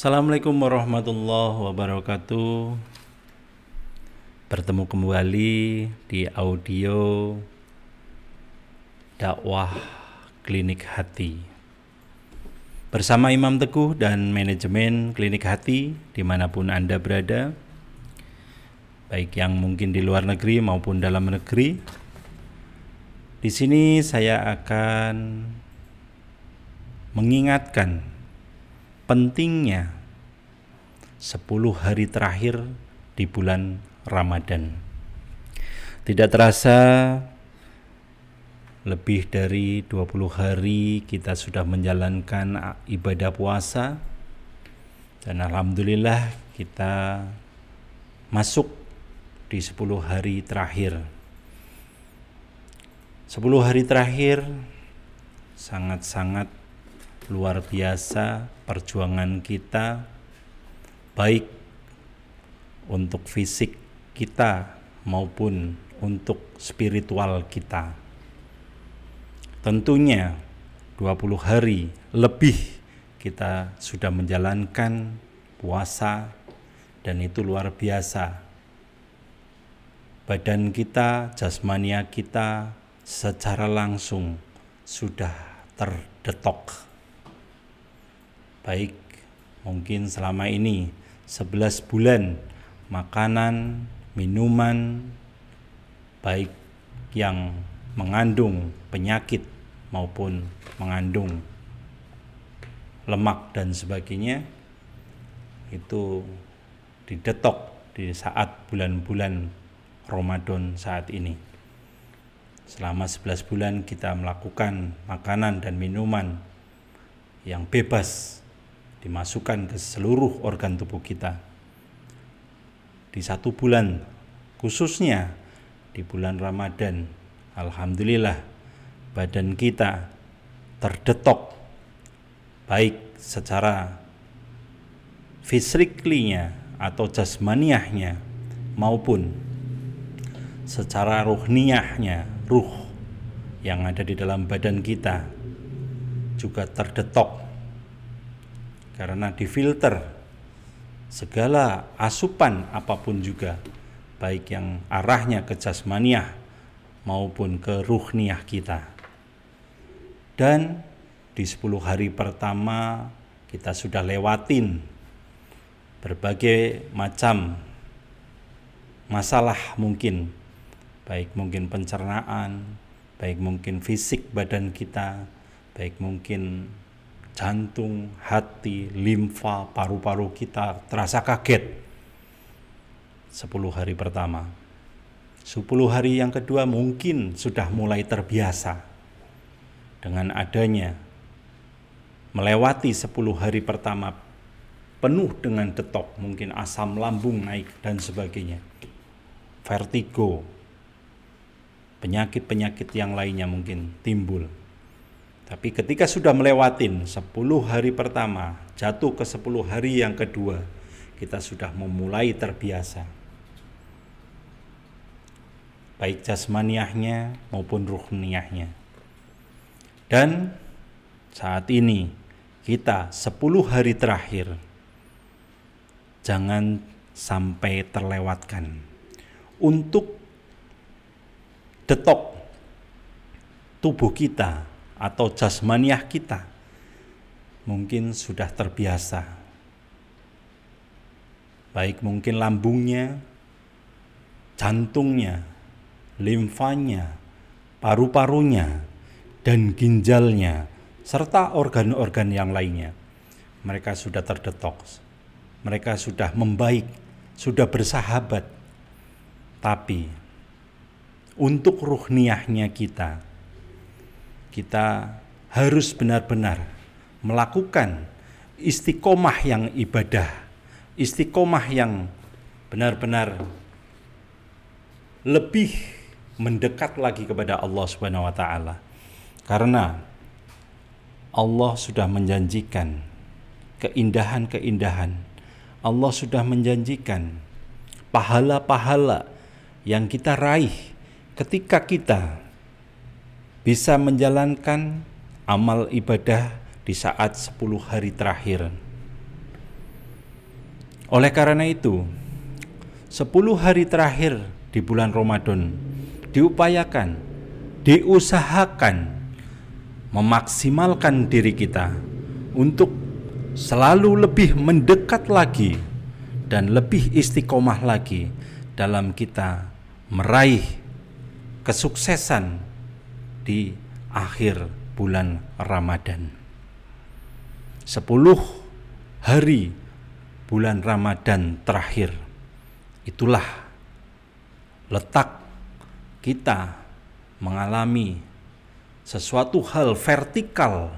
Assalamualaikum warahmatullahi wabarakatuh. Bertemu kembali di audio dakwah Klinik Hati bersama Imam Teguh dan manajemen Klinik Hati di mana pun Anda berada, baik yang mungkin di luar negeri maupun dalam negeri. Di sini saya akan mengingatkan pentingnya 10 hari terakhir di bulan Ramadan. Tidak terasa lebih dari 20 hari kita sudah menjalankan ibadah puasa dan alhamdulillah kita masuk di 10 hari terakhir. 10 hari terakhir sangat-sangat luar biasa perjuangan kita baik untuk fisik kita maupun untuk spiritual kita. Tentunya 20 hari lebih kita sudah menjalankan puasa dan itu luar biasa. Badan kita, jasmania kita secara langsung sudah terdetok baik mungkin selama ini 11 bulan makanan, minuman baik yang mengandung penyakit maupun mengandung lemak dan sebagainya itu didetok di saat bulan-bulan Ramadan saat ini. Selama 11 bulan kita melakukan makanan dan minuman yang bebas dimasukkan ke seluruh organ tubuh kita. Di satu bulan, khususnya di bulan Ramadan, alhamdulillah badan kita terdetok baik secara fisiklinya atau jasmaniahnya maupun secara ruhniahnya, ruh yang ada di dalam badan kita juga terdetok karena difilter segala asupan apa pun juga baik yang arahnya ke jasmaniah maupun ke ruhniah kita. Dan di 10 hari pertama kita sudah lewatin berbagai macam masalah mungkin baik mungkin pencernaan baik mungkin fisik badan kita baik mungkin jantung, hati, limfa, paru-paru kita terasa kaget 10 hari pertama. 10 hari yang kedua mungkin sudah mulai terbiasa dengan adanya melewati 10 hari pertama penuh dengan detok, mungkin asam lambung naik dan sebagainya. Vertigo, penyakit-penyakit yang lainnya mungkin timbul tapi ketika sudah melewatin 10 hari pertama, jatuh ke 10 hari yang kedua, kita sudah memulai terbiasa. Baik jasmaniahnya maupun ruhniahnya. Dan saat ini kita 10 hari terakhir jangan sampai terlewatkan untuk detok tubuh kita atau jasmaniah kita mungkin sudah terbiasa. Baik mungkin lambungnya, jantungnya, limfanya, paru-parunya, dan ginjalnya, serta organ-organ yang lainnya. Mereka sudah terdetoks. Mereka sudah membaik, sudah bersahabat. Tapi untuk ruhniahnya kita, kita harus benar-benar melakukan istiqomah yang ibadah, istiqomah yang benar-benar lebih mendekat lagi kepada Allah Subhanahu wa taala. Karena Allah sudah menjanjikan keindahan-keindahan. Allah sudah menjanjikan pahala-pahala yang kita raih ketika kita bisa menjalankan amal ibadah di saat 10 hari terakhir. Oleh karena itu, 10 hari terakhir di bulan Ramadan diupayakan, diusahakan memaksimalkan diri kita untuk selalu lebih mendekat lagi dan lebih istiqomah lagi dalam kita meraih kesuksesan di akhir bulan Ramadan. Sepuluh hari bulan Ramadan terakhir itulah letak kita mengalami sesuatu hal vertikal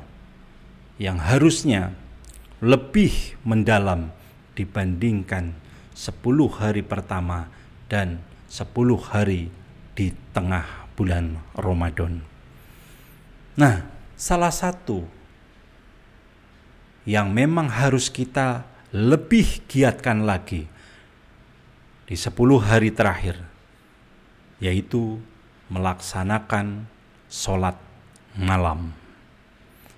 yang harusnya lebih mendalam dibandingkan 10 hari pertama dan 10 hari di tengah bulan Ramadan. Nah, salah satu yang memang harus kita lebih giatkan lagi di 10 hari terakhir yaitu melaksanakan sholat malam.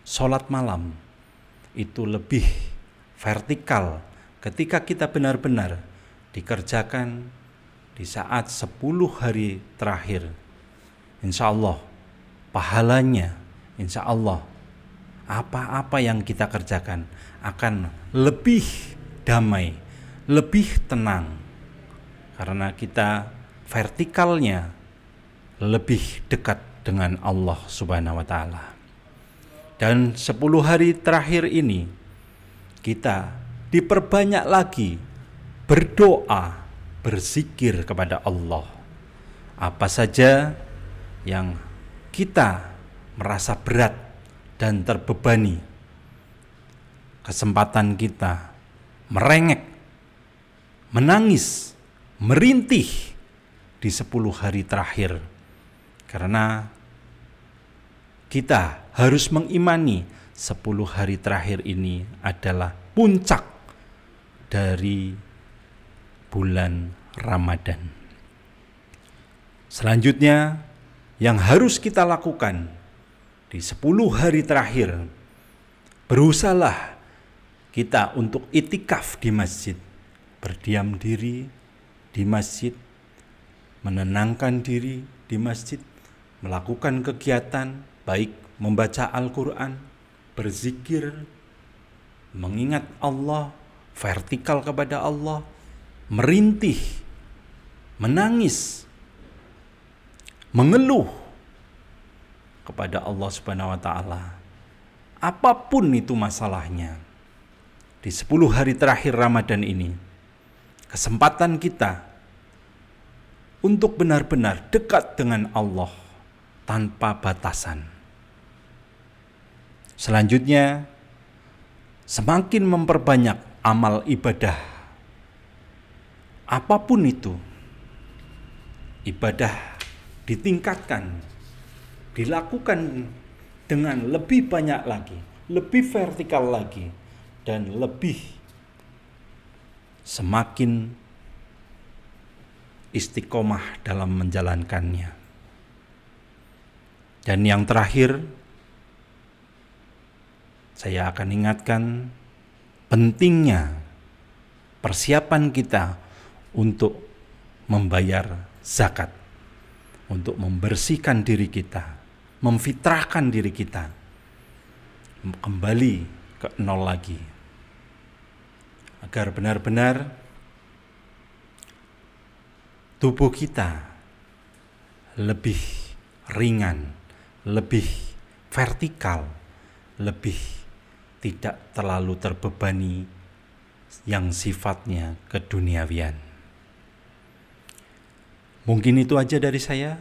Sholat malam itu lebih vertikal ketika kita benar-benar dikerjakan di saat 10 hari terakhir. Insya Allah pahalanya, insya Allah apa-apa yang kita kerjakan akan lebih damai, lebih tenang karena kita vertikalnya lebih dekat dengan Allah Subhanahu wa taala. Dan 10 hari terakhir ini kita diperbanyak lagi berdoa, berzikir kepada Allah. Apa saja yang kita merasa berat dan terbebani, kesempatan kita merengek, menangis, merintih di 10 hari terakhir karena kita harus mengimani 10 hari terakhir ini adalah puncak dari bulan Ramadan. Selanjutnya yang harus kita lakukan di 10 hari terakhir berusahalah kita untuk itikaf di masjid, berdiam diri di masjid, menenangkan diri di masjid, melakukan kegiatan baik membaca Al-Quran, berzikir, mengingat Allah, vertikal kepada Allah, merintih, menangis, mengeluh kepada Allah Subhanahu wa taala. Apa pun itu masalahnya. Di 10 hari terakhir Ramadan ini, kesempatan kita untuk benar-benar dekat dengan Allah tanpa batasan. Selanjutnya, semakin memperbanyak amal ibadah, apa pun itu, ibadah ditingkatkan, dilakukan dengan lebih banyak lagi, lebih vertikal lagi, dan lebih semakin istiqomah dalam menjalankannya. Dan yang terakhir, saya akan ingatkan pentingnya persiapan kita untuk membayar zakat, untuk membersihkan diri kita, memfitrahkan diri kita, kembali ke nol lagi, agar benar-benar tubuh kita lebih ringan, lebih vertikal, lebih tidak terlalu terbebani yang sifatnya keduniawian. Mungkin itu aja dari saya.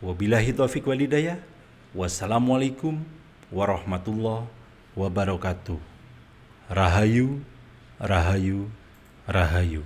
Wabillahi taufiq walidayah. Wassalamualaikum warahmatullahi wabarakatuh. Rahayu, rahayu, rahayu.